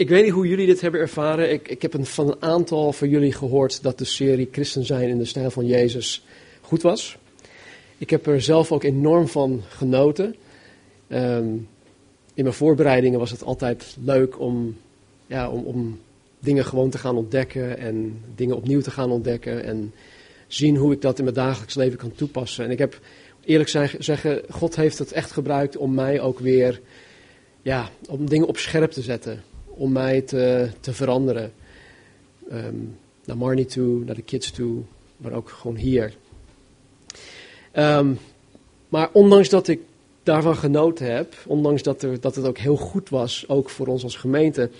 ik weet niet hoe jullie dit hebben ervaren. Ik, ik heb een, van een aantal van jullie gehoord dat de serie Christen zijn in de stijl van Jezus goed was. Ik heb er zelf ook enorm van genoten. Ehm, in mijn voorbereidingen was het altijd leuk om, ja, om, om dingen gewoon te gaan ontdekken en dingen opnieuw te gaan ontdekken en zien hoe ik dat in mijn dagelijks leven kan toepassen. En ik heb eerlijk zeggen, God heeft het echt gebruikt om mij ook weer, ja, om dingen op scherp te zetten. Om mij te, te veranderen. Um, naar Marnie toe, naar de kids toe, maar ook gewoon hier. Um, maar ondanks dat ik daarvan genoten heb, ondanks dat, er, dat het ook heel goed was, ook voor ons als gemeente,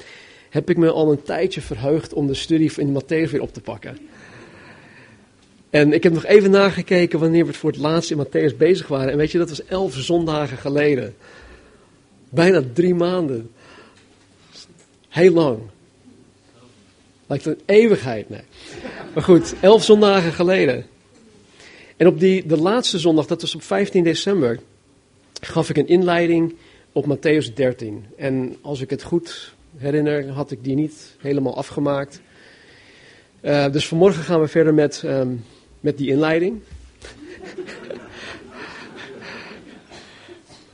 heb ik me al een tijdje verheugd om de studie in de Matthäus weer op te pakken. En ik heb nog even nagekeken wanneer we het voor het laatst in Matthäus bezig waren. En weet je, dat was elf zondagen geleden. Bijna drie maanden. Heel lang. Lijkt een eeuwigheid, nee. Maar goed, elf zondagen geleden. En op die, de laatste zondag, dat was op 15 december, gaf ik een inleiding op Matthäus 13. En als ik het goed herinner, had ik die niet helemaal afgemaakt. Uh, dus vanmorgen gaan we verder met um, met die inleiding.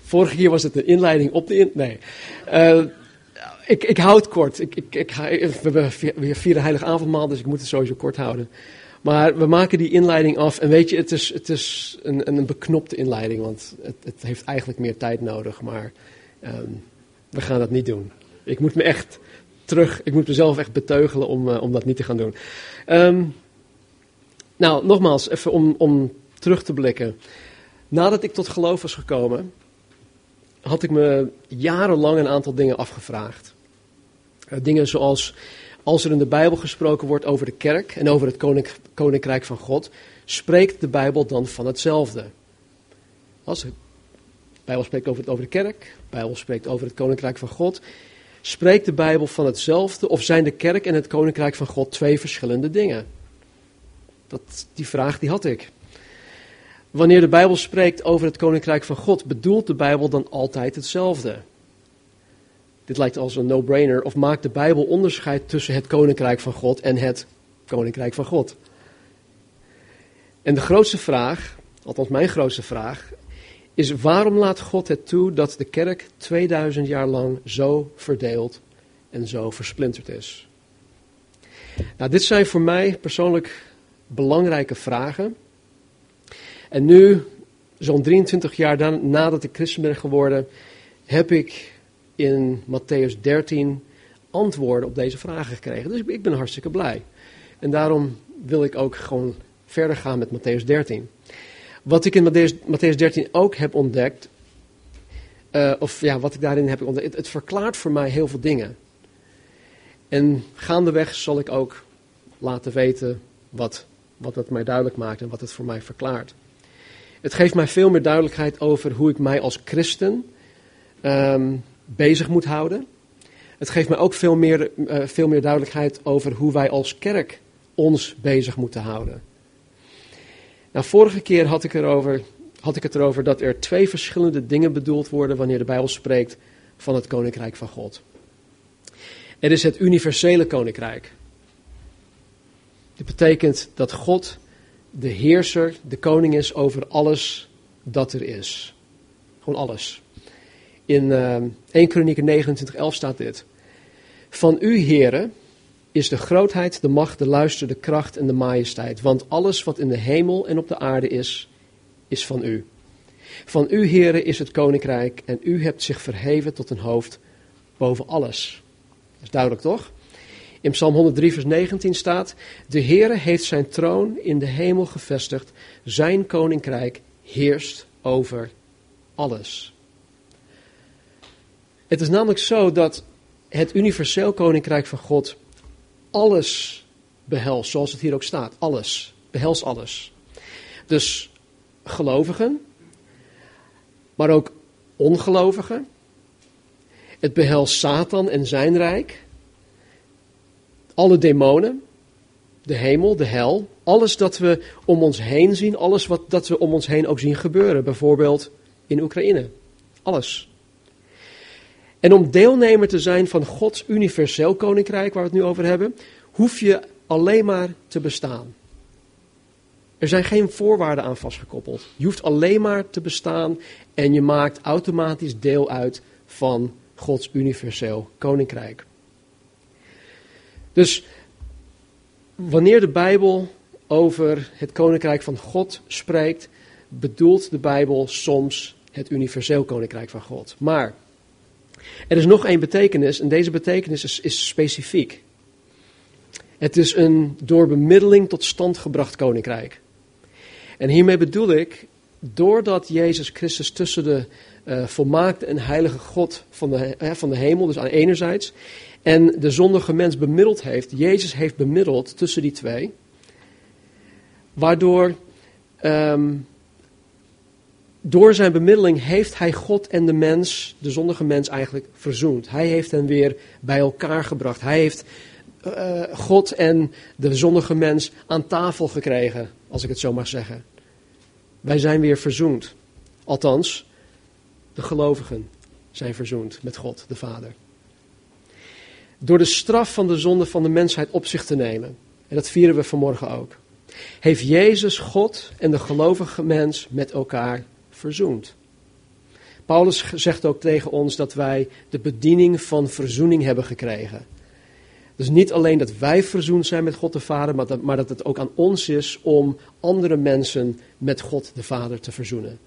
Vorige keer was het een inleiding op de in. Nee. Uh, ik, ik hou kort. Ik, ik, ik, we, we vieren heilig avondmaal, dus ik moet het sowieso kort houden. Maar we maken die inleiding af. En weet je, het is, het is een, een beknopte inleiding, want het, het heeft eigenlijk meer tijd nodig. Maar um, we gaan dat niet doen. Ik moet me echt terug, ik moet mezelf echt beteugelen om, uh, om dat niet te gaan doen. Um, nou, nogmaals, even om, om terug te blikken. Nadat ik tot geloof was gekomen, had ik me jarenlang een aantal dingen afgevraagd. Uh, dingen zoals, als er in de Bijbel gesproken wordt over de kerk en over het koninkrijk van God, spreekt de Bijbel dan van hetzelfde? Als de Bijbel spreekt over de kerk, de Bijbel spreekt over het koninkrijk van God, spreekt de Bijbel van hetzelfde of zijn de kerk en het koninkrijk van God twee verschillende dingen? Dat, die vraag die had ik. Wanneer de Bijbel spreekt over het koninkrijk van God, bedoelt de Bijbel dan altijd hetzelfde? Dit lijkt als een no-brainer. Of maakt de Bijbel onderscheid tussen het koninkrijk van God en het koninkrijk van God? En de grootste vraag, althans mijn grootste vraag, is waarom laat God het toe dat de kerk 2000 jaar lang zo verdeeld en zo versplinterd is? Nou, dit zijn voor mij persoonlijk belangrijke vragen. En nu, zo'n 23 jaar nadat ik christen ben geworden, heb ik in Matthäus 13 antwoorden op deze vragen gekregen. Dus ik ben hartstikke blij. En daarom wil ik ook gewoon verder gaan met Matthäus 13. Wat ik in Matthäus 13 ook heb ontdekt, uh, of ja, wat ik daarin heb ontdekt, het, verklaart voor mij heel veel dingen. En gaandeweg zal ik ook laten weten wat wat het mij duidelijk maakt en wat het voor mij verklaart. Het geeft mij veel meer duidelijkheid over hoe ik mij als christen um, bezig moet houden. Het geeft mij ook veel meer, uh, veel meer duidelijkheid over hoe wij als kerk ons bezig moeten houden. Nou, vorige keer had ik, erover, had ik het erover dat er twee verschillende dingen bedoeld worden wanneer de Bijbel spreekt van het koninkrijk van God. Er is het universele koninkrijk. Dit betekent dat God de heerser, de koning is over alles dat er is. Gewoon alles. In uh, 1 Kronieken 29:11 staat dit. Van u, heren, is de grootheid, de macht, de luister, de kracht en de majesteit. Want alles wat in de hemel en op de aarde is, is van u. Van u, heren, is het koninkrijk en u hebt zich verheven tot een hoofd boven alles. Dat is duidelijk toch? In Psalm 103, vers 19 staat: De Heere heeft zijn troon in de hemel gevestigd, zijn koninkrijk heerst over alles. Het is namelijk zo dat het universeel koninkrijk van God alles behelst, zoals het hier ook staat. Alles, behelst alles. Dus gelovigen, maar ook ongelovigen. Het behelst Satan en zijn rijk alle demonen, de hemel, de hel, alles dat we om ons heen zien, alles wat dat we om ons heen ook zien gebeuren, bijvoorbeeld in Oekraïne. Alles. En om deelnemer te zijn van Gods universeel koninkrijk, waar we het nu over hebben, hoef je alleen maar te bestaan. Er zijn geen voorwaarden aan vastgekoppeld. Je hoeft alleen maar te bestaan en je maakt automatisch deel uit van Gods universeel koninkrijk. Dus wanneer de Bijbel over het koninkrijk van God spreekt, bedoelt de Bijbel soms het universeel koninkrijk van God. Maar er is nog één betekenis en deze betekenis is, is specifiek. Het is een door bemiddeling tot stand gebracht koninkrijk. En hiermee bedoel ik, doordat Jezus Christus tussen de uh, volmaakte en heilige God van de, van de hemel, dus aan enerzijds, en de zondige mens bemiddeld heeft, Jezus heeft bemiddeld tussen die twee, waardoor um, door zijn bemiddeling heeft hij God en de mens, de zondige mens eigenlijk verzoend. Hij heeft hen weer bij elkaar gebracht. Hij heeft uh, God en de zondige mens aan tafel gekregen, als ik het zo mag zeggen. Wij zijn weer verzoend. Althans, de gelovigen zijn verzoend met God, de Vader. Door de straf van de zonde van de mensheid op zich te nemen, en dat vieren we vanmorgen ook, heeft Jezus God en de gelovige mens met elkaar verzoend. Paulus zegt ook tegen ons dat wij de bediening van verzoening hebben gekregen. Dus niet alleen dat wij verzoend zijn met God de Vader, maar dat, maar dat het ook aan ons is om andere mensen met God de Vader te verzoenen.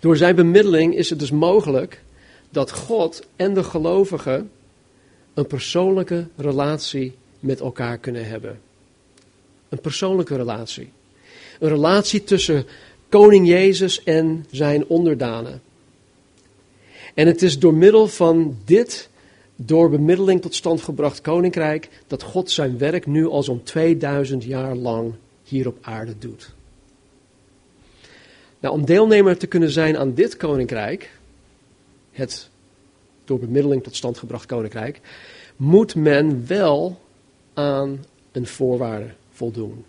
Door zijn bemiddeling is het dus mogelijk dat God en de gelovigen een persoonlijke relatie met elkaar kunnen hebben. Een persoonlijke relatie. Een relatie tussen koning Jezus en zijn onderdanen. En het is door middel van dit, door bemiddeling tot stand gebracht koninkrijk, dat God zijn werk nu al zo'n 2000 jaar lang hier op aarde doet. Nou, om deelnemer te kunnen zijn aan dit koninkrijk, het door bemiddeling tot stand gebracht koninkrijk, moet men wel aan een voorwaarde voldoen.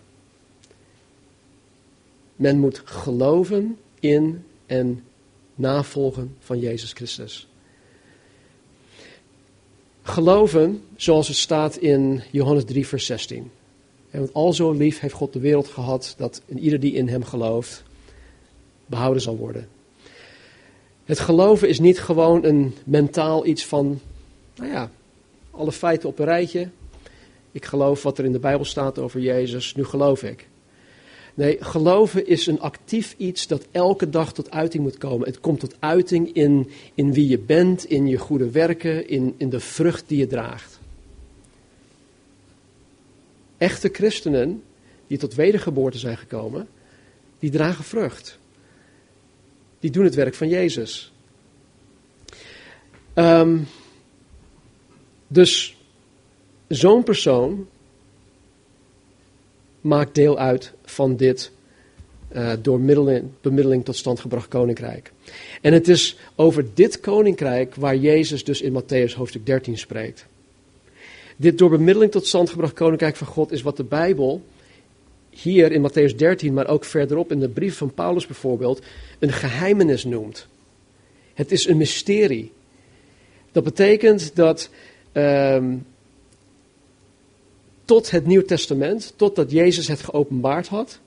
Men moet geloven in en navolgen van Jezus Christus. Geloven, zoals het staat in Johannes 3, vers 16. Want al zo lief heeft God de wereld gehad dat ieder die in hem gelooft behouden zal worden. Het geloven is niet gewoon een mentaal iets van, nou ja, alle feiten op een rijtje. Ik geloof wat er in de Bijbel staat over Jezus, nu geloof ik. Nee, geloven is een actief iets dat elke dag tot uiting moet komen. Het komt tot uiting in, in wie je bent, in je goede werken, in, in de vrucht die je draagt. Echte christenen die tot wedergeboorte zijn gekomen, die dragen vrucht. Die doen het werk van Jezus. Um, dus zo'n persoon maakt deel uit van dit uh, door bemiddeling tot stand gebracht koninkrijk. En het is over dit koninkrijk waar Jezus dus in Matthäus hoofdstuk 13 spreekt. Dit door bemiddeling tot stand gebracht koninkrijk van God is wat de Bijbel hier in Matthäus 13, maar ook verderop in de brief van Paulus bijvoorbeeld, een geheimenis noemt. Het is een mysterie. Dat betekent dat um, tot het Nieuw Testament, totdat Jezus het geopenbaard had,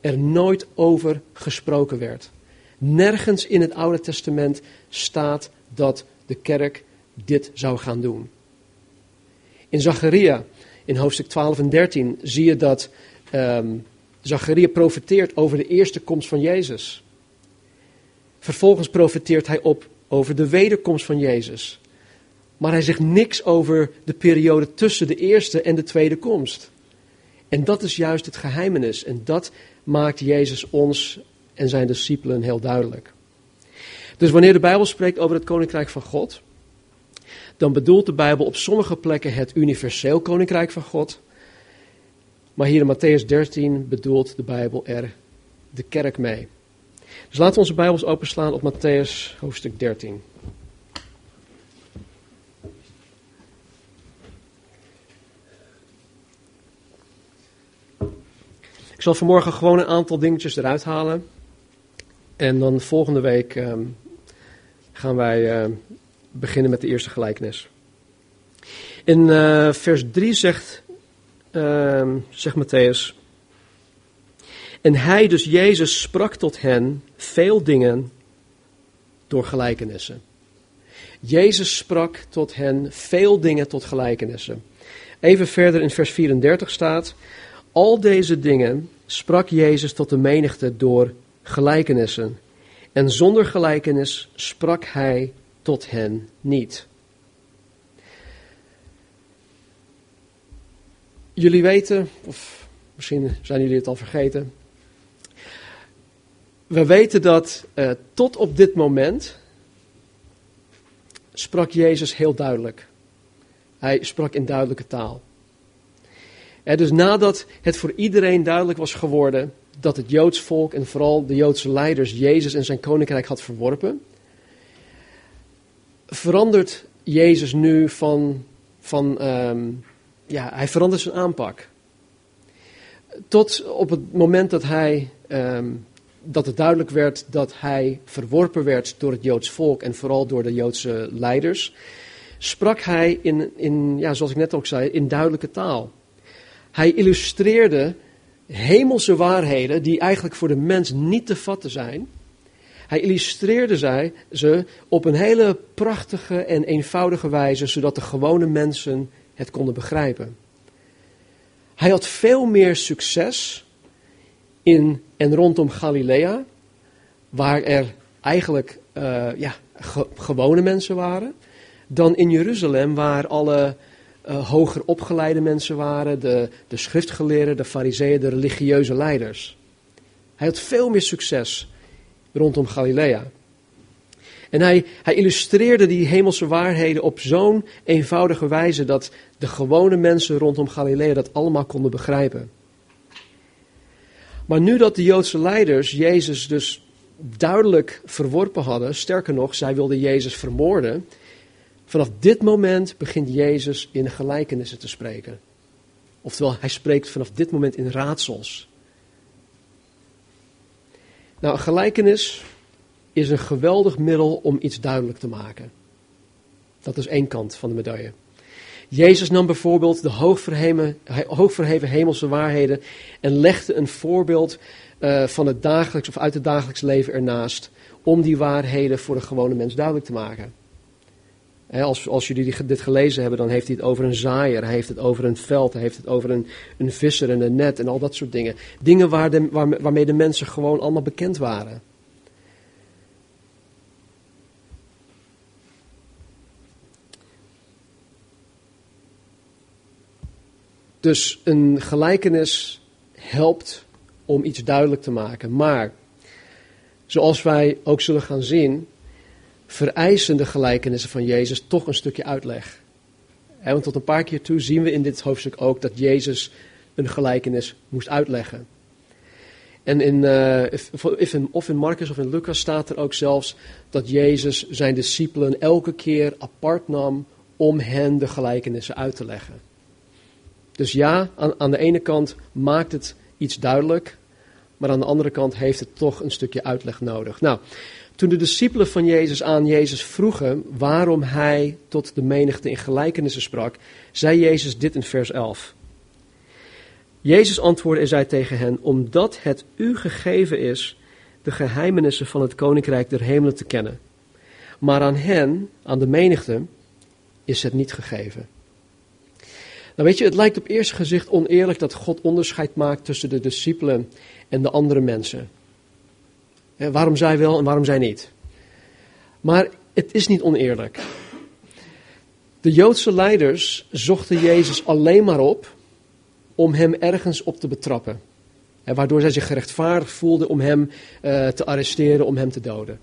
er nooit over gesproken werd. Nergens in het Oude Testament staat dat de kerk dit zou gaan doen. In Zacharia, in hoofdstuk 12 en 13, zie je dat um, Zacharia profeteert over de eerste komst van Jezus. Vervolgens profeteert hij op over de wederkomst van Jezus. Maar hij zegt niks over de periode tussen de eerste en de tweede komst. En dat is juist het geheimenis. En dat maakt Jezus ons en zijn discipelen heel duidelijk. Dus wanneer de Bijbel spreekt over het koninkrijk van God, dan bedoelt de Bijbel op sommige plekken het universeel koninkrijk van God. Maar hier in Matthäus 13 bedoelt de Bijbel er de kerk mee. Dus laten we onze Bijbels openslaan op Matthäus hoofdstuk 13. Zal vanmorgen gewoon een aantal dingetjes eruit halen. En dan volgende week um, gaan wij uh, beginnen met de eerste gelijkenis. In uh, vers 3 zegt, uh, zegt Matthäus. En hij, dus Jezus, sprak tot hen veel dingen door gelijkenissen. Jezus sprak tot hen veel dingen tot gelijkenissen. Even verder in vers 34 staat: Al deze dingen sprak Jezus tot de menigte door gelijkenissen. En zonder gelijkenis sprak hij tot hen niet. Jullie weten, of misschien zijn jullie het al vergeten. We weten dat uh, tot op dit moment sprak Jezus heel duidelijk. Hij sprak in duidelijke taal. Dus nadat het voor iedereen duidelijk was geworden dat het Joods volk en vooral de Joodse leiders Jezus en zijn koninkrijk had verworpen, verandert Jezus nu van, van um, ja, hij verandert zijn aanpak. Tot op het moment dat hij, um, dat het duidelijk werd dat hij verworpen werd door het Joods volk en vooral door de Joodse leiders, sprak hij in, in ja, zoals ik net ook zei, in duidelijke taal. Hij illustreerde hemelse waarheden die eigenlijk voor de mens niet te vatten zijn. Hij illustreerde ze op een hele prachtige en eenvoudige wijze, zodat de gewone mensen het konden begrijpen. Hij had veel meer succes in en rondom Galilea, waar er eigenlijk uh, ja, gewone mensen waren, dan in Jeruzalem, waar alle uh, hoger opgeleide mensen waren, de, de schriftgeleerden, de fariseeën, de religieuze leiders. Hij had veel meer succes rondom Galilea. En hij, hij illustreerde die hemelse waarheden op zo'n eenvoudige wijze dat de gewone mensen rondom Galilea dat allemaal konden begrijpen. Maar nu dat de Joodse leiders Jezus dus duidelijk verworpen hadden, sterker nog, zij wilden Jezus vermoorden, Vanaf dit moment begint Jezus in gelijkenissen te spreken. Oftewel, hij spreekt vanaf dit moment in raadsels. Nou, een gelijkenis is een geweldig middel om iets duidelijk te maken. Dat is één kant van de medaille. Jezus nam bijvoorbeeld de hoogverheven, hemelse waarheden en legde een voorbeeld uh, van het dagelijks of uit het dagelijks leven ernaast om die waarheden voor de gewone mens duidelijk te maken als, als jullie dit gelezen hebben, dan heeft hij het over een zaaier, hij heeft het over een veld, hij heeft het over een, een visser en een net en al dat soort dingen. Dingen waar de, waar, waarmee de mensen gewoon allemaal bekend waren. Dus een gelijkenis helpt om iets duidelijk te maken. Maar, zoals wij ook zullen gaan zien, vereisen de gelijkenissen van Jezus toch een stukje uitleg. want tot een paar keer toe zien we in dit hoofdstuk ook dat Jezus een gelijkenis moest uitleggen. En in, uh, in, of in Marcus of in Lucas staat er ook zelfs dat Jezus zijn discipelen elke keer apart nam om hen de gelijkenissen uit te leggen. Dus ja, aan, aan de ene kant maakt het iets duidelijk, maar aan de andere kant heeft het toch een stukje uitleg nodig. Nou, toen de discipelen van Jezus aan Jezus vroegen waarom hij tot de menigte in gelijkenissen sprak, zei Jezus dit in vers 11. Jezus antwoordde en zei tegen hen, omdat het u gegeven is de geheimenissen van het koninkrijk der hemelen te kennen. Maar aan hen, aan de menigte, is het niet gegeven. Nou weet je, het lijkt op eerste gezicht oneerlijk dat God onderscheid maakt tussen de discipelen en de andere mensen. Waarom zij wel en waarom zij niet? Maar het is niet oneerlijk. De Joodse leiders zochten Jezus alleen maar op om hem ergens op te betrappen. Waardoor zij zich gerechtvaardigd voelden om hem uh, te arresteren, om hem te doden.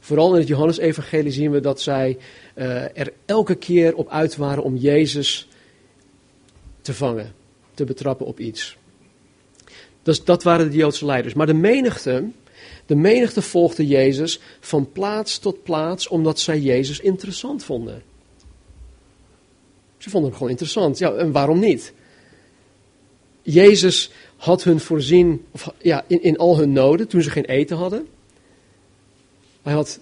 Vooral in het Johannesevangelie zien we dat zij uh, er elke keer op uit waren om Jezus te vangen, te betrappen op iets. Dus dat waren de Joodse leiders. Maar de menigte de menigte volgde Jezus van plaats tot plaats omdat zij Jezus interessant vonden. Ze vonden hem gewoon interessant. Ja, en waarom niet? Jezus had hun voorzien of, ja, in, in al hun noden toen ze geen eten hadden. Hij had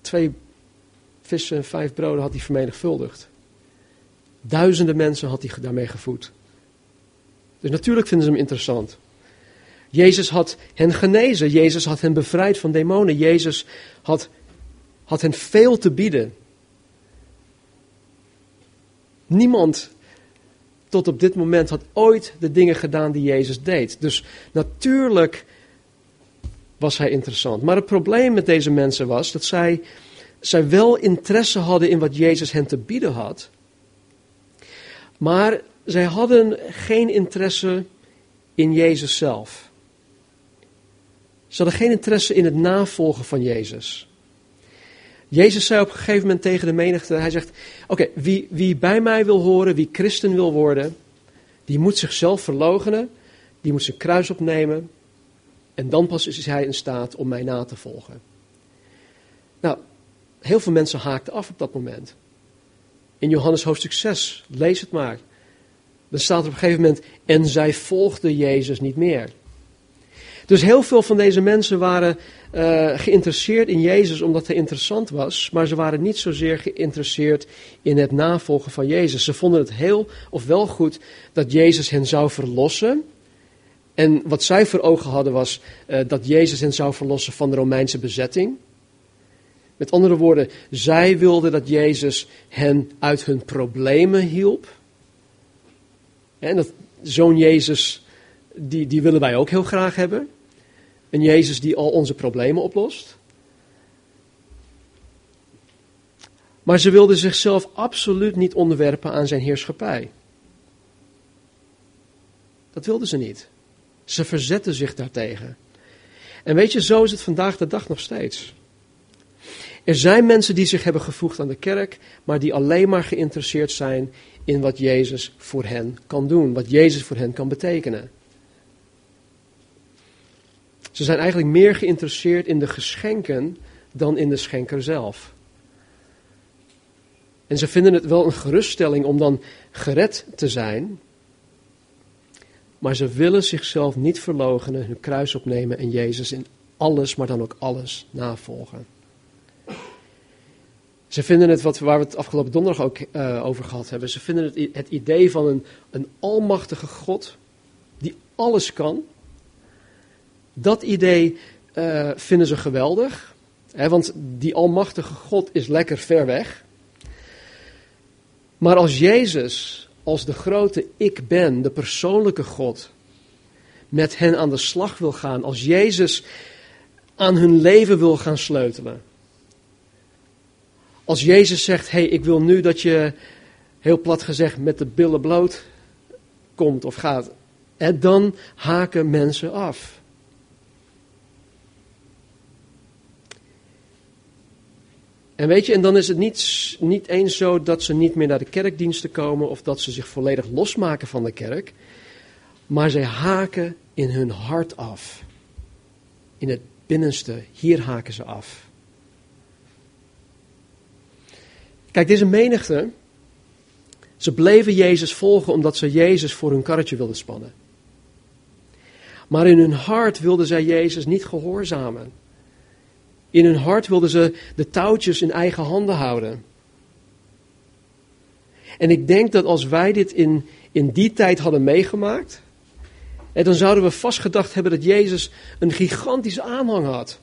twee vissen en vijf broden had hij vermenigvuldigd. Duizenden mensen had hij daarmee gevoed. Dus natuurlijk vinden ze hem interessant. Jezus had hen genezen. Jezus had hen bevrijd van demonen. Jezus had, had hen veel te bieden. Niemand tot op dit moment had ooit de dingen gedaan die Jezus deed. Dus natuurlijk was hij interessant. Maar het probleem met deze mensen was dat zij, zij wel interesse hadden in wat Jezus hen te bieden had. Maar zij hadden geen interesse in Jezus zelf. Ze hadden geen interesse in het navolgen van Jezus. Jezus zei op een gegeven moment tegen de menigte, hij zegt, oké, wie, wie bij mij wil horen, wie christen wil worden, die moet zichzelf verloochenen, die moet zijn kruis opnemen en dan pas is hij in staat om mij na te volgen. Nou, heel veel mensen haakten af op dat moment. In Johannes hoofdstuk 6, lees het maar. Dan staat er op een gegeven moment, en zij volgden Jezus niet meer. Dus heel veel van deze mensen waren uh, geïnteresseerd in Jezus omdat hij interessant was, maar ze waren niet zozeer geïnteresseerd in het navolgen van Jezus. Ze vonden het heel of wel goed dat Jezus hen zou verlossen. En wat zij voor ogen hadden was uh, dat Jezus hen zou verlossen van de Romeinse bezetting. Met andere woorden, zij wilden dat Jezus hen uit hun problemen hielp. En dat zo'n Jezus, die, die willen wij ook heel graag hebben. Een Jezus die al onze problemen oplost. Maar ze wilden zichzelf absoluut niet onderwerpen aan zijn heerschappij. Dat wilden ze niet. Ze verzetten zich daartegen. En weet je, zo is het vandaag de dag nog steeds. Er zijn mensen die zich hebben gevoegd aan de kerk, maar die alleen maar geïnteresseerd zijn in wat Jezus voor hen kan doen, wat Jezus voor hen kan betekenen. Ze zijn eigenlijk meer geïnteresseerd in de geschenken dan in de schenker zelf. En ze vinden het wel een geruststelling om dan gered te zijn. Maar ze willen zichzelf niet verloochenen, hun kruis opnemen en Jezus in alles, maar dan ook alles navolgen. Ze vinden het, wat, waar we het afgelopen donderdag ook uh, over gehad hebben, ze vinden het, het idee van een, een almachtige God die alles kan, dat idee uh, vinden ze geweldig. Hè, want die almachtige God is lekker ver weg. Maar als Jezus, als de grote ik ben, de persoonlijke God, met hen aan de slag wil gaan, als Jezus aan hun leven wil gaan sleutelen. Als Jezus zegt, hey, ik wil nu dat je, heel plat gezegd, met de billen bloot komt of gaat, hè, dan haken mensen af. En weet je, en dan is het niet, niet eens zo dat ze niet meer naar de kerkdiensten komen of dat ze zich volledig losmaken van de kerk, maar zij haken in hun hart af. In het binnenste, hier haken ze af. Kijk, deze menigte, ze bleven Jezus volgen omdat ze Jezus voor hun karretje wilden spannen. Maar in hun hart wilden zij Jezus niet gehoorzamen. In hun hart wilden ze de touwtjes in eigen handen houden. En ik denk dat als wij dit in, in die tijd hadden meegemaakt, dan zouden we vast gedacht hebben dat Jezus een gigantische aanhang had.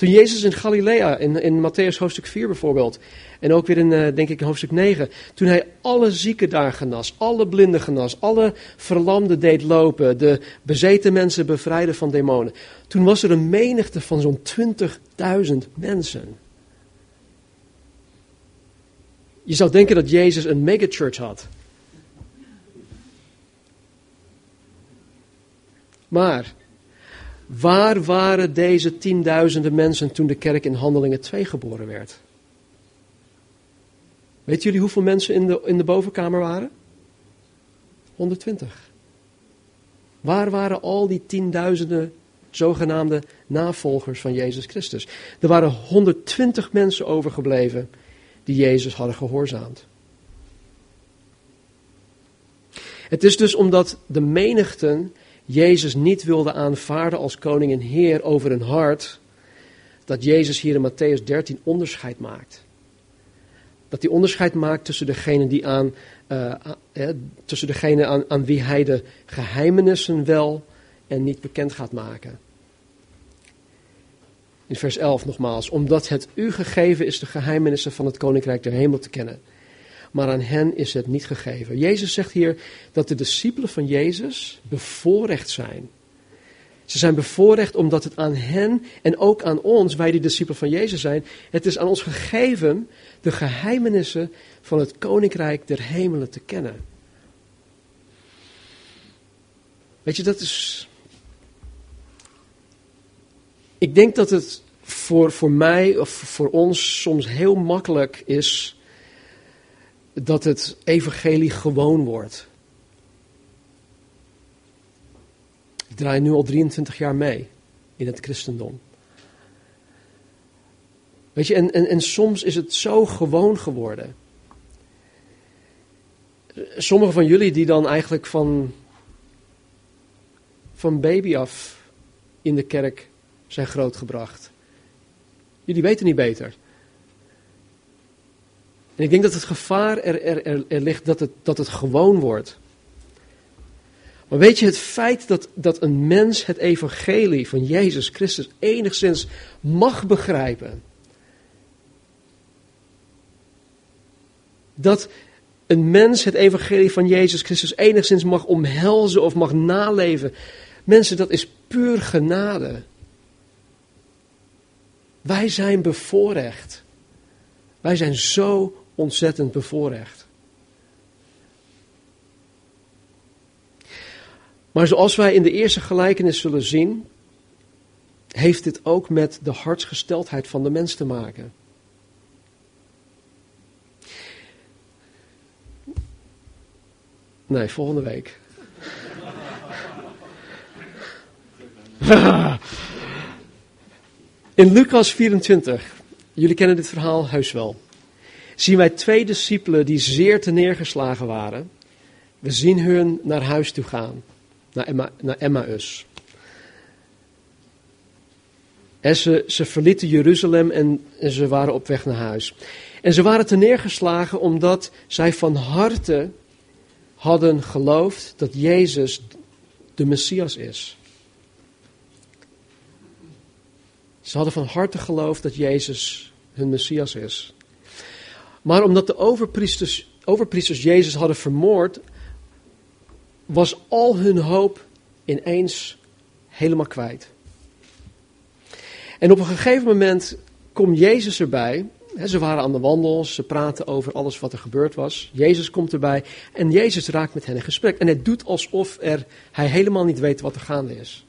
Toen Jezus in Galilea, in, in Matthäus hoofdstuk 4 bijvoorbeeld, en ook weer in, uh, denk ik, in hoofdstuk 9, toen hij alle zieken daar genas, alle blinden genas, alle verlamden deed lopen, de bezeten mensen bevrijdde van demonen. Toen was er een menigte van zo'n 20.000 mensen. Je zou denken dat Jezus een megachurch had. Maar Waar waren deze tienduizenden mensen toen de kerk in Handelingen 2 geboren werd? Weet jullie hoeveel mensen in de, in de bovenkamer waren? 120. Waar waren al die tienduizenden zogenaamde navolgers van Jezus Christus? Er waren 120 mensen overgebleven die Jezus hadden gehoorzaamd. Het is dus omdat de menigten Jezus niet wilde aanvaarden als koning en heer over hun hart, dat Jezus hier in Matthäus 13 onderscheid maakt. Dat hij onderscheid maakt tussen degene, die aan, uh, tussen degene aan, aan wie hij de geheimenissen wel en niet bekend gaat maken. In vers 11 nogmaals, omdat het u gegeven is de geheimenissen van het koninkrijk der hemel te kennen. Maar aan hen is het niet gegeven. Jezus zegt hier dat de discipelen van Jezus bevoorrecht zijn. Ze zijn bevoorrecht omdat het aan hen en ook aan ons, wij die discipelen van Jezus zijn, het is aan ons gegeven de geheimenissen van het koninkrijk der hemelen te kennen. Weet je, dat is ik denk dat het voor, voor mij of voor ons soms heel makkelijk is dat het evangelie gewoon wordt. Ik draai nu al 23 jaar mee in het christendom. Weet je, en, en, en soms is het zo gewoon geworden. Sommigen van jullie die dan eigenlijk van, van baby af in de kerk zijn grootgebracht. Jullie weten niet beter. En ik denk dat het gevaar er, er, er, ligt dat het, dat het gewoon wordt. Maar weet je, het feit dat, dat een mens het evangelie van Jezus Christus enigszins mag begrijpen. Dat een mens het evangelie van Jezus Christus enigszins mag omhelzen of mag naleven. Mensen, dat is puur genade. Wij zijn bevoorrecht. Wij zijn zo ontzettend bevoorrecht. Maar zoals wij in de eerste gelijkenis zullen zien, heeft dit ook met de hartsgesteldheid van de mens te maken. Nee, volgende week. In Lucas 24, jullie kennen dit verhaal heus wel, zien wij twee discipelen die zeer neergeslagen waren. We zien hun naar huis toe gaan, naar, naar Emmaus. En ze, ze verlieten Jeruzalem en, en ze waren op weg naar huis. En ze waren neergeslagen omdat zij van harte hadden geloofd dat Jezus de Messias is. Ze hadden van harte geloofd dat Jezus hun Messias is. Maar omdat de overpriesters, overpriesters Jezus hadden vermoord, was al hun hoop ineens helemaal kwijt. En op een gegeven moment komt Jezus erbij. Ze waren aan de wandel, ze praten over alles wat er gebeurd was. Jezus komt erbij en Jezus raakt met hen in gesprek. En het doet alsof er, hij helemaal niet weet wat er gaande is.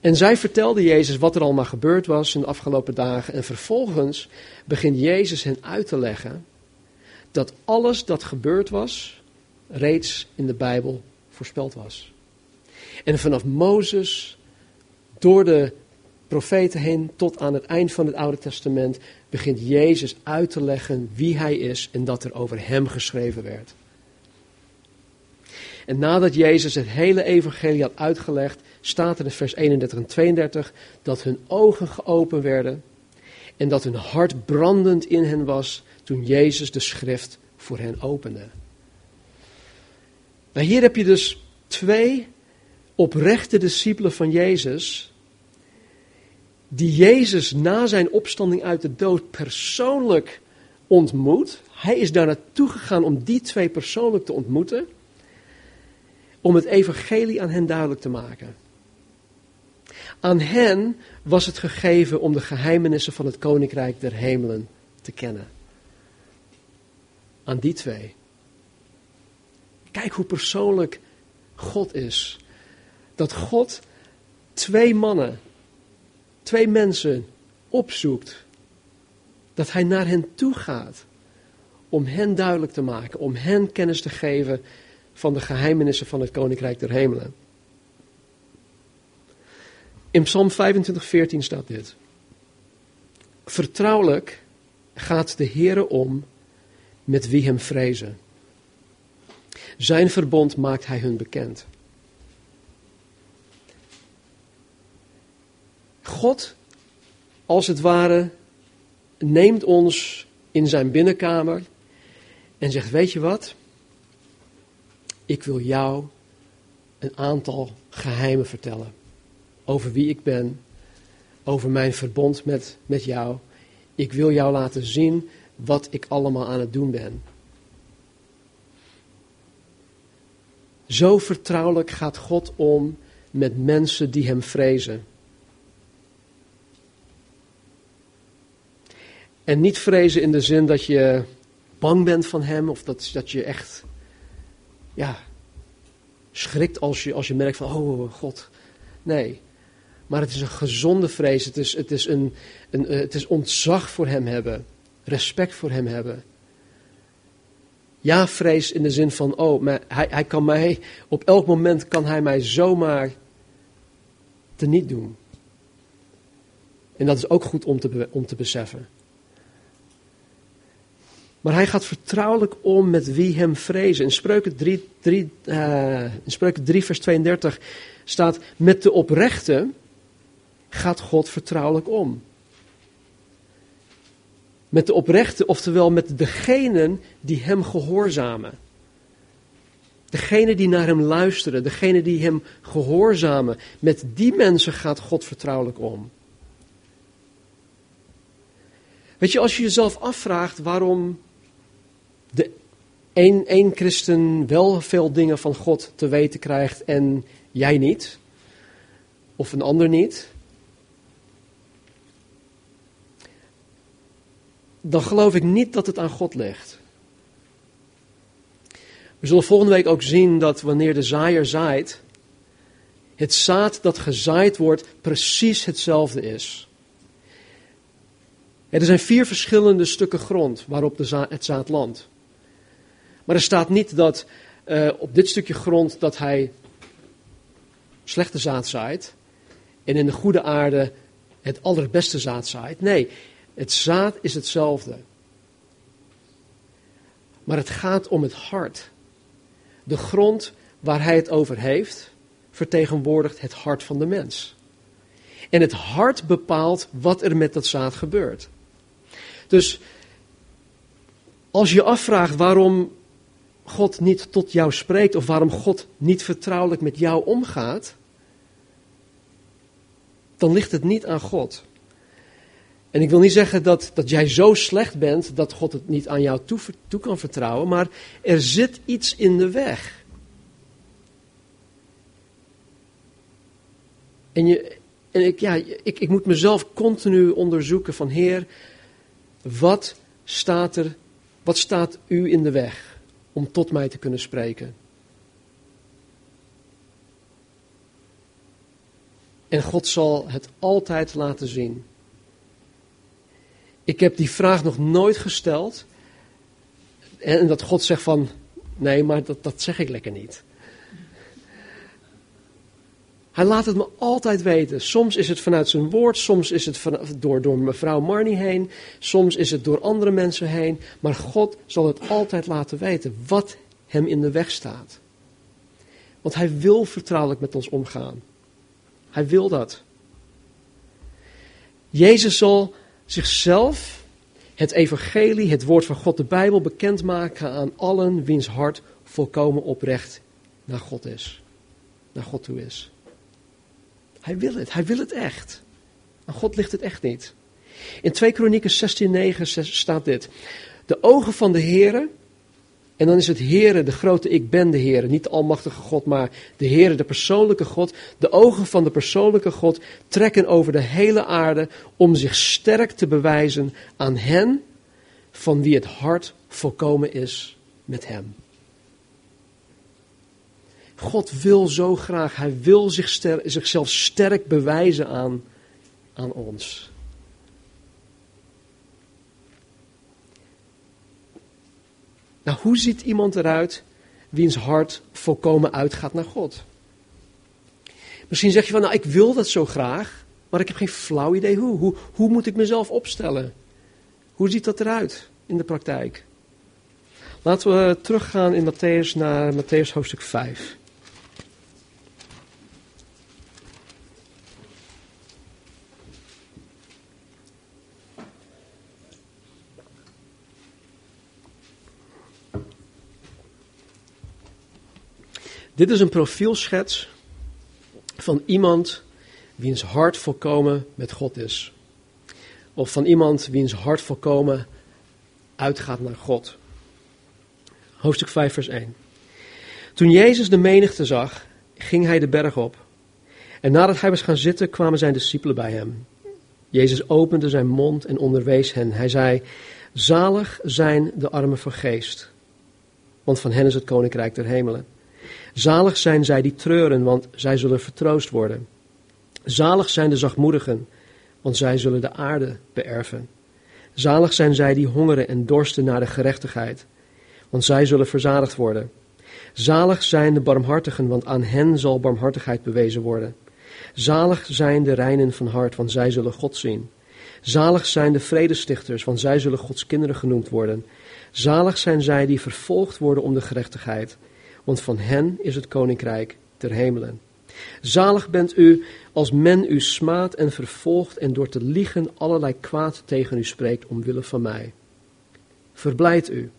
En zij vertelde Jezus wat er allemaal gebeurd was in de afgelopen dagen. En vervolgens begint Jezus hen uit te leggen dat alles dat gebeurd was, reeds in de Bijbel voorspeld was. En vanaf Mozes, door de profeten heen, tot aan het eind van het Oude Testament, begint Jezus uit te leggen wie hij is en dat er over hem geschreven werd. En nadat Jezus het hele evangelie had uitgelegd, staat er in vers 31 en 32 dat hun ogen geopend werden en dat hun hart brandend in hen was toen Jezus de schrift voor hen opende. Nou, hier heb je dus twee oprechte discipelen van Jezus, die Jezus na zijn opstanding uit de dood persoonlijk ontmoet. Hij is daar naartoe gegaan om die twee persoonlijk te ontmoeten om het evangelie aan hen duidelijk te maken. Aan hen was het gegeven om de geheimenissen van het koninkrijk der hemelen te kennen. Aan die twee. Kijk hoe persoonlijk God is. Dat God twee mannen, twee mensen opzoekt. Dat hij naar hen toe gaat. Om hen duidelijk te maken, om hen kennis te geven van de geheimenissen van het Koninkrijk der Hemelen. In Psalm 25, 14 staat dit. Vertrouwelijk gaat de Heere om met wie hem vrezen. Zijn verbond maakt hij hun bekend. God als het ware neemt ons in zijn binnenkamer en zegt: Weet je wat? Ik wil jou een aantal geheimen vertellen. Over wie ik ben, over mijn verbond met, met jou. Ik wil jou laten zien wat ik allemaal aan het doen ben. Zo vertrouwelijk gaat God om met mensen die Hem vrezen. En niet vrezen in de zin dat je bang bent van Hem of dat, dat je echt ja, schrikt als je, als je merkt van, oh God. Nee, maar het is een gezonde vrees. Het is, het is, een, een, eh, het is ontzag voor Hem hebben, respect voor Hem hebben. Ja, vrees in de zin van, oh, maar hij, hij kan mij, op elk moment kan hij mij zomaar teniet doen. En dat is ook goed om te, om te beseffen. Maar hij gaat vertrouwelijk om met wie hem vrezen. In Spreuken 3, 3, uh, in Spreuken 3 vers 32 staat, met de oprechte gaat God vertrouwelijk om. Met de oprechte, oftewel met degenen die hem gehoorzamen. Degenen die naar hem luisteren, degenen die hem gehoorzamen, met die mensen gaat God vertrouwelijk om. Weet je, als je jezelf afvraagt waarom de een, één christen wel veel dingen van God te weten krijgt en jij niet, of een ander niet, dan geloof ik niet dat het aan God ligt. We zullen volgende week ook zien dat wanneer de zaaier zaait, het zaad dat gezaaid wordt precies hetzelfde is. Er zijn vier verschillende stukken grond waarop de het zaad landt. Maar er staat niet dat uh, op dit stukje grond dat hij slechte zaad zaait en in de goede aarde het allerbeste zaad zaait. Nee, het zaad is hetzelfde. Maar het gaat om het hart. De grond waar hij het over heeft, vertegenwoordigt het hart van de mens. En het hart bepaalt wat er met dat zaad gebeurt. Dus als je afvraagt waarom God niet tot jou spreekt of waarom God niet vertrouwelijk met jou omgaat, dan ligt het niet aan God. En ik wil niet zeggen dat, dat jij zo slecht bent dat God het niet aan jou toe, toe kan vertrouwen, maar er zit iets in de weg. En, je, en ik, ja, ik, ik moet mezelf continu onderzoeken van Heer, wat staat er, wat staat u in de weg om tot mij te kunnen spreken? En God zal het altijd laten zien. Ik heb die vraag nog nooit gesteld. En dat God zegt van, nee, maar dat, dat zeg ik lekker niet. Hij laat het me altijd weten. Soms is het vanuit zijn woord, soms is het van, door, door mevrouw Marnie heen, soms is het door andere mensen heen. Maar God zal het altijd laten weten wat hem in de weg staat. Want hij wil vertrouwelijk met ons omgaan. Hij wil dat. Jezus zal zichzelf, het evangelie, het woord van God, de Bijbel, bekendmaken aan allen wiens hart volkomen oprecht naar God is. Naar God toe is. Hij wil het, hij wil het echt. Aan God ligt het echt niet. In 2 Kronieken 16:9 staat dit. De ogen van de Heere en dan is het Heere, de grote ik ben de Heere, niet de almachtige God, maar de Heere, de persoonlijke God. De ogen van de persoonlijke God trekken over de hele aarde om zich sterk te bewijzen aan hen van wie het hart volkomen is met Hem. God wil zo graag, Hij wil zich zichzelf sterk bewijzen aan, aan ons. Nou, hoe ziet iemand eruit wiens hart volkomen uitgaat naar God? Misschien zeg je van, nou, ik wil dat zo graag, maar ik heb geen flauw idee hoe. Hoe, hoe moet ik mezelf opstellen? Hoe ziet dat eruit in de praktijk? Laten we teruggaan in Matthäus naar Matthäus hoofdstuk 5. Dit is een profielschets van iemand wiens hart volkomen met God is. Of van iemand wiens hart volkomen uitgaat naar God. Hoofdstuk 5, vers 1. Toen Jezus de menigte zag, ging hij de berg op. En nadat hij was gaan zitten, kwamen zijn discipelen bij hem. Jezus opende zijn mond en onderwees hen. Hij zei: Zalig zijn de armen van geest, want van hen is het koninkrijk der hemelen. Zalig zijn zij die treuren, want zij zullen vertroost worden. Zalig zijn de zachtmoedigen, want zij zullen de aarde beërven. Zalig zijn zij die hongeren en dorsten naar de gerechtigheid, want zij zullen verzadigd worden. Zalig zijn de barmhartigen, want aan hen zal barmhartigheid bewezen worden. Zalig zijn de reinen van hart, want zij zullen God zien. Zalig zijn de vredestichters, want zij zullen Gods kinderen genoemd worden. Zalig zijn zij die vervolgd worden om de gerechtigheid, want van hen is het koninkrijk ter hemelen. Zalig bent u als men u smaadt en vervolgt en door te liegen allerlei kwaad tegen u spreekt omwille van mij. Verblijd u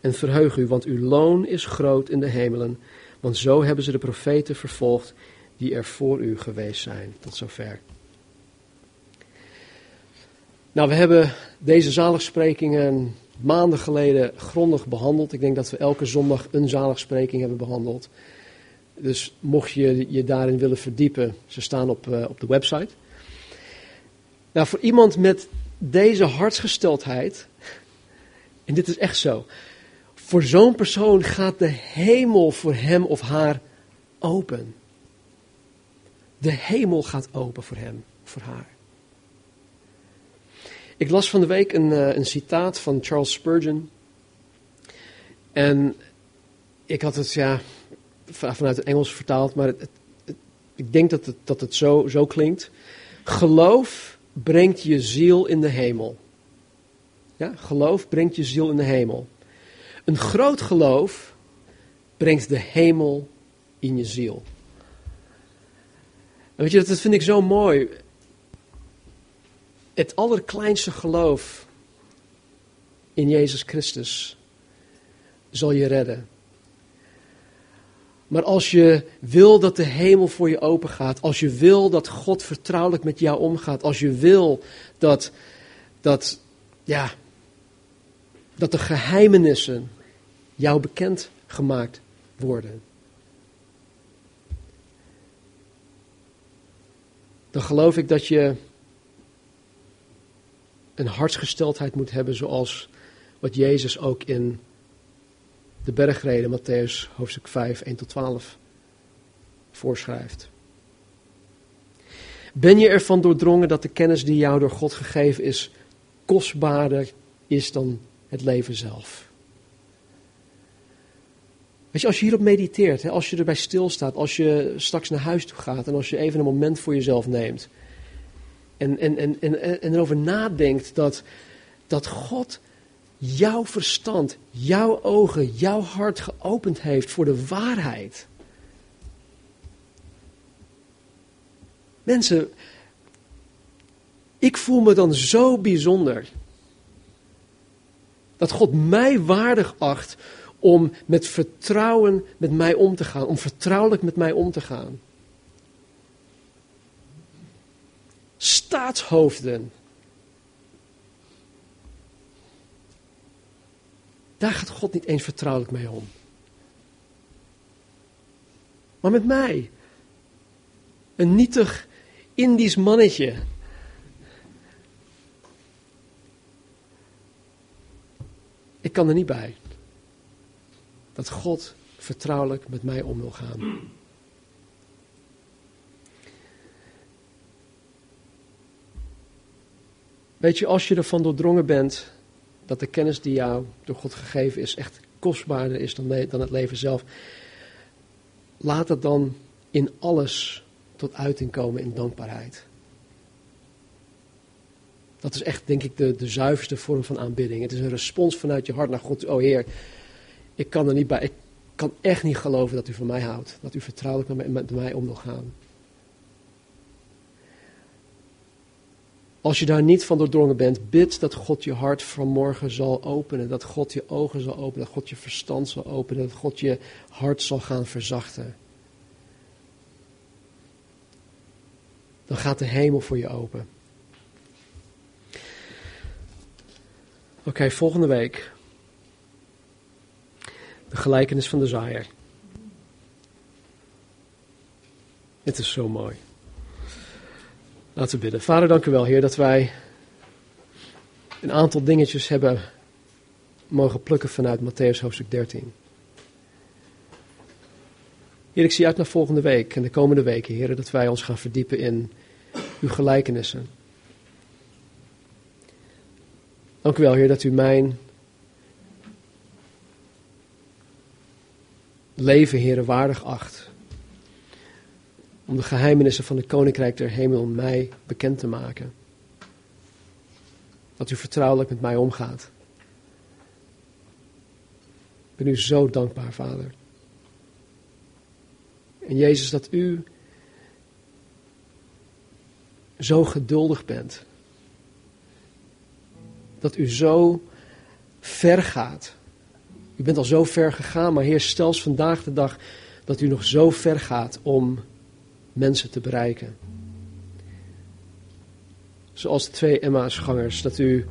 en verheug u, want uw loon is groot in de hemelen, want zo hebben ze de profeten vervolgd die er voor u geweest zijn. Tot zover. Nou, we hebben deze zaligsprekingen maanden geleden grondig behandeld. Ik denk dat we elke zondag een zaligspreking hebben behandeld. Dus mocht je je daarin willen verdiepen, ze staan op, uh, op de website. Nou, voor iemand met deze hartsgesteldheid, en dit is echt zo, voor zo'n persoon gaat de hemel voor hem of haar open. De hemel gaat open voor hem, voor haar. Ik las van de week een, uh, een citaat van Charles Spurgeon. En ik had het ja, vanuit het Engels vertaald, maar het, ik denk dat het, dat het zo, zo klinkt. Geloof brengt je ziel in de hemel. Ja, geloof brengt je ziel in de hemel. Een groot geloof brengt de hemel in je ziel. Weet je, dat vind ik zo mooi. Het allerkleinste geloof in Jezus Christus zal je redden. Maar als je wil dat de hemel voor je open gaat, als je wil dat God vertrouwelijk met jou omgaat, als je wil dat, dat, ja, dat de geheimenissen jou bekend gemaakt worden, dan geloof ik dat je een hartsgesteldheid moet hebben zoals wat Jezus ook in de bergreden, Matthäus hoofdstuk 5, 1 tot 12, voorschrijft. Ben je ervan doordrongen dat de kennis die jou door God gegeven is, kostbaarder is dan het leven zelf? Weet je, als je hierop mediteert, als je erbij stilstaat, als je straks naar huis toe gaat en als je even een moment voor jezelf neemt en, en, en, en, en erover nadenkt dat, dat God jouw verstand, jouw ogen, jouw hart geopend heeft voor de waarheid. Mensen, ik voel me dan zo bijzonder dat God mij waardig acht om met vertrouwen met mij om te gaan, om vertrouwelijk met mij om te gaan. Staatshoofden. Daar gaat God niet eens vertrouwelijk mee om. Maar met mij. Een nietig Indisch mannetje. Ik kan er niet bij dat God vertrouwelijk met mij om wil gaan. Weet je, als je ervan doordrongen bent dat de kennis die jou door God gegeven is echt kostbaarder is dan, dan het leven zelf, laat het dan in alles tot uiting komen in dankbaarheid. Dat is echt, denk ik, de, de zuiverste vorm van aanbidding. Het is een respons vanuit je hart naar God. Oh Heer, ik kan er niet bij. Ik kan echt niet geloven dat u van mij houdt. Dat u vertrouwelijk met mij om wil gaan. Als je daar niet van doordrongen bent, bid dat God je hart vanmorgen zal openen. Dat God je ogen zal openen. Dat God je verstand zal openen. Dat God je hart zal gaan verzachten. Dan gaat de hemel voor je open. Oké, volgende week. De gelijkenis van de zaaier. Het is zo mooi. Laten we bidden. Vader, dank u wel, Heer, dat wij een aantal dingetjes hebben mogen plukken vanuit Matthäus hoofdstuk 13. Heer, ik zie uit naar volgende week en de komende weken, Heer, dat wij ons gaan verdiepen in uw gelijkenissen. Dank u wel, Heer, dat u mijn leven, Heer, waardig acht om de geheimenissen van het Koninkrijk der Hemel mij bekend te maken. Dat u vertrouwelijk met mij omgaat. Ik ben u zo dankbaar, Vader. En Jezus, dat u zo geduldig bent. Dat u zo ver gaat. U bent al zo ver gegaan, maar Heer, stel vandaag de dag dat u nog zo ver gaat om mensen te bereiken. Zoals de twee Emmausgangers, dat u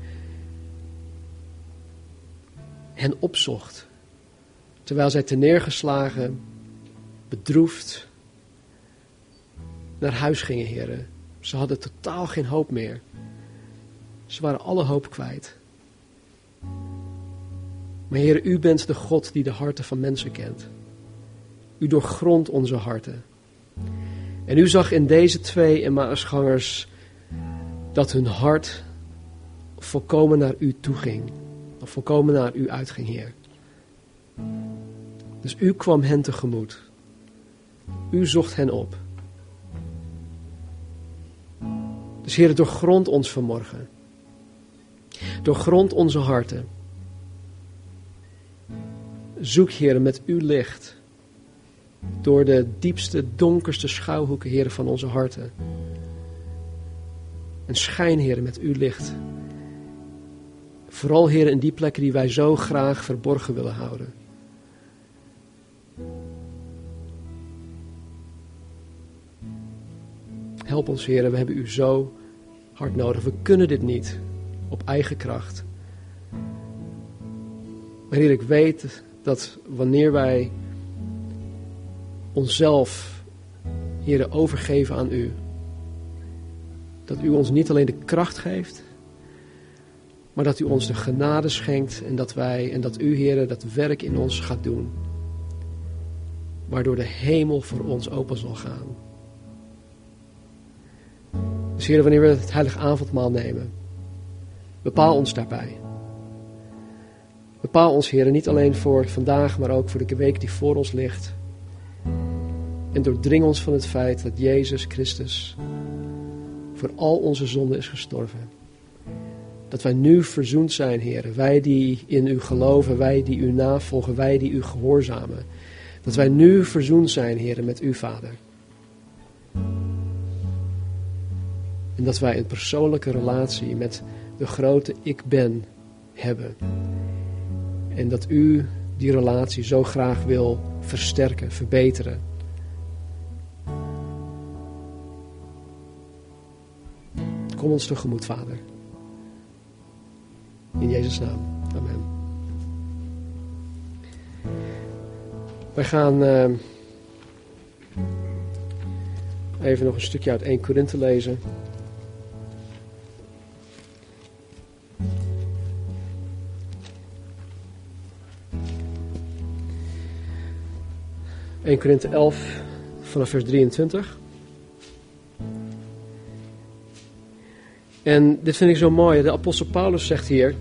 hen opzocht. Terwijl zij neergeslagen, bedroefd, naar huis gingen, heren. Ze hadden totaal geen hoop meer. Ze waren alle hoop kwijt. Maar Heer, u bent de God die de harten van mensen kent. U doorgrondt onze harten. En u zag in deze twee Emmausgangers dat hun hart volkomen naar u toe ging. Of volkomen naar u uitging, Heer. Dus u kwam hen tegemoet. U zocht hen op. Dus Heer, doorgrond ons vanmorgen. Doorgrond onze harten. Zoek, Heer, met uw licht door de diepste, donkerste schuilhoeken, heren, van onze harten. En schijn, heren, met uw licht. Vooral, heren, in die plekken die wij zo graag verborgen willen houden. Help ons, heren, we hebben u zo hard nodig. We kunnen dit niet op eigen kracht. Maar Heer, ik weet dat wanneer wij onszelf, Heer, overgeven aan U. Dat U ons niet alleen de kracht geeft, maar dat U ons de genade schenkt en dat wij en dat U, Heer, dat werk in ons gaat doen. Waardoor de hemel voor ons open zal gaan. Dus Heer, wanneer we het heilige avondmaal nemen, bepaal ons daarbij. Bepaal ons, Heer, niet alleen voor vandaag, maar ook voor de week die voor ons ligt. En doordring ons van het feit dat Jezus Christus voor al onze zonden is gestorven. Dat wij nu verzoend zijn, Heer. Wij die in u geloven, wij die u navolgen, wij die u gehoorzamen. Dat wij nu verzoend zijn, Heer, met u, Vader. En dat wij een persoonlijke relatie met de grote Ik Ben hebben. En dat u die relatie zo graag wil versterken, verbeteren. Kom ons tegemoet, Vader. In Jezus' naam. Amen. Wij gaan uh, even nog een stukje uit 1 Korinthe lezen. ...1 Korinthe 11 vanaf vers 23. En dit vind ik zo mooi. De apostel Paulus zegt hier: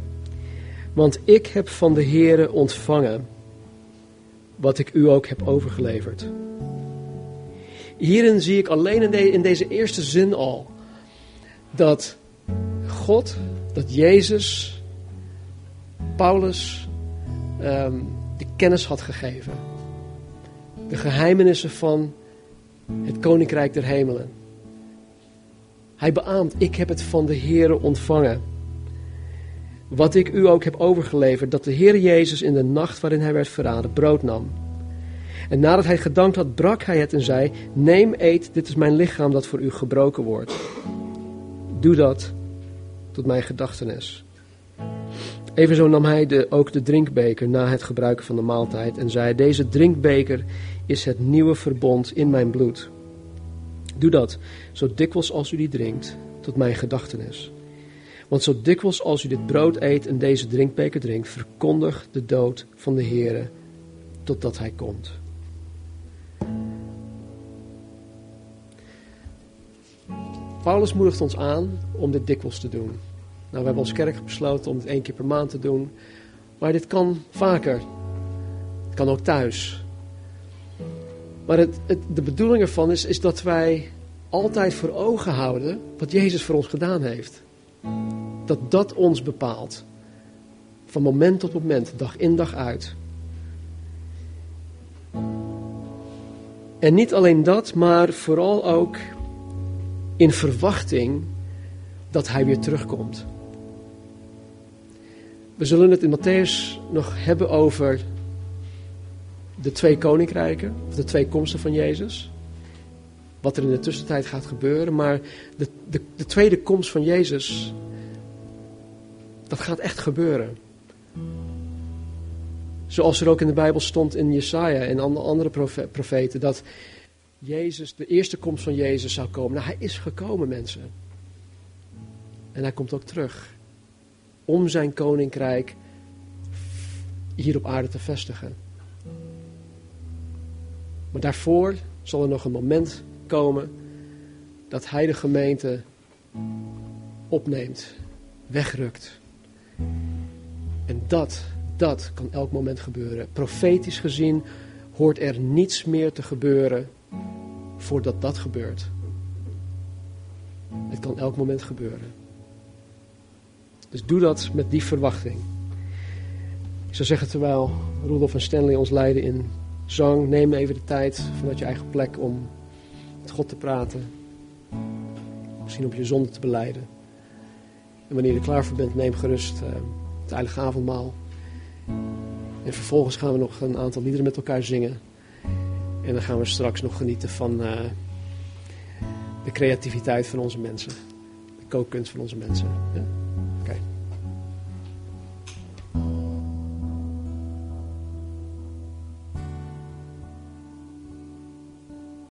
Want ik heb van de Here ontvangen wat ik u ook heb overgeleverd. Hierin zie ik alleen in, deze eerste zin al dat God, dat Jezus, Paulus um, de kennis had gegeven. De geheimenissen van het koninkrijk der hemelen. Hij beaamt, ik heb het van de Heere ontvangen. Wat ik u ook heb overgeleverd, dat de Heer Jezus in de nacht waarin hij werd verraden, brood nam. En nadat hij gedankt had, brak hij het en zei: Neem, eet, dit is mijn lichaam dat voor u gebroken wordt. Doe dat tot mijn gedachtenis. Evenzo nam hij de, ook de drinkbeker na het gebruiken van de maaltijd en zei: Deze drinkbeker is het nieuwe verbond in mijn bloed. Doe dat, zo dikwijls als u die drinkt, tot mijn gedachtenis. Want zo dikwijls als u dit brood eet en deze drinkbeker drinkt, verkondigt de dood van de Heere totdat hij komt. Paulus moedigt ons aan om dit dikwijls te doen. Nou, we hebben als kerk besloten om het één keer per maand te doen. Maar dit kan vaker. Het kan ook thuis. Maar het, de bedoeling ervan is, is dat wij altijd voor ogen houden wat Jezus voor ons gedaan heeft. Dat dat ons bepaalt. Van moment tot moment, dag in dag uit. En niet alleen dat, maar vooral ook in verwachting dat hij weer terugkomt. We zullen het in Matthäus nog hebben over de twee koninkrijken, of de twee komsten van Jezus. Wat er in de tussentijd gaat gebeuren. Maar de, de, de tweede komst van Jezus, dat gaat echt gebeuren. Zoals er ook in de Bijbel stond in Jesaja en andere profeten, dat Jezus, de eerste komst van Jezus zou komen. Nou, hij is gekomen, mensen. En hij komt ook terug. Om zijn koninkrijk hier op aarde te vestigen. Maar daarvoor zal er nog een moment komen dat hij de gemeente opneemt, wegrukt. En dat, dat kan elk moment gebeuren. Profetisch gezien hoort er niets meer te gebeuren voordat dat gebeurt. Het kan elk moment gebeuren. Dus doe dat met die verwachting. Ik zou zeggen, terwijl Rudolf en Stanley ons leiden in zang, neem even de tijd vanuit je eigen plek om met God te praten. Misschien op je zonde te beleiden. En wanneer je er klaar voor bent, neem gerust uh, het heilige avondmaal. En vervolgens gaan we nog een aantal liederen met elkaar zingen. En dan gaan we straks nog genieten van uh, de creativiteit van onze mensen. De kookkunst van onze mensen. Ja?